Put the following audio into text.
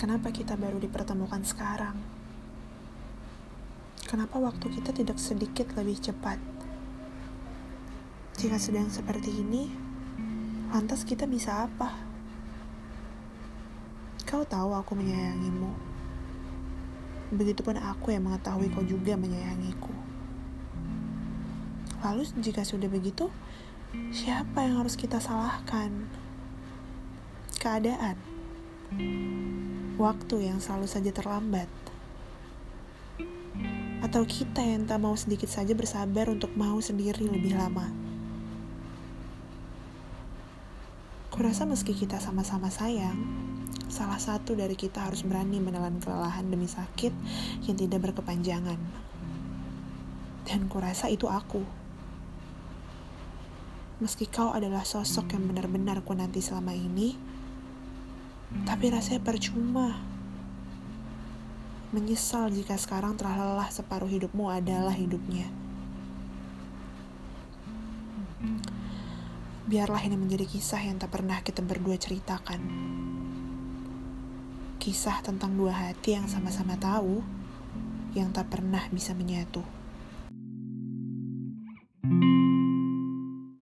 Kenapa kita baru dipertemukan sekarang? Kenapa waktu kita tidak sedikit lebih cepat? Jika sedang seperti ini, lantas kita bisa apa? Kau tahu aku menyayangimu. Begitupun aku yang mengetahui kau juga menyayangiku. Lalu jika sudah begitu, siapa yang harus kita salahkan? Keadaan waktu yang selalu saja terlambat, atau kita yang tak mau sedikit saja bersabar untuk mau sendiri lebih lama. Kurasa meski kita sama-sama sayang, salah satu dari kita harus berani menelan kelelahan demi sakit yang tidak berkepanjangan. Dan kurasa itu aku. Meski kau adalah sosok yang benar-benar ku nanti selama ini, tapi rasanya percuma. Menyesal jika sekarang telah lelah separuh hidupmu adalah hidupnya. Biarlah ini menjadi kisah yang tak pernah kita berdua ceritakan. Kisah tentang dua hati yang sama-sama tahu, yang tak pernah bisa menyatu.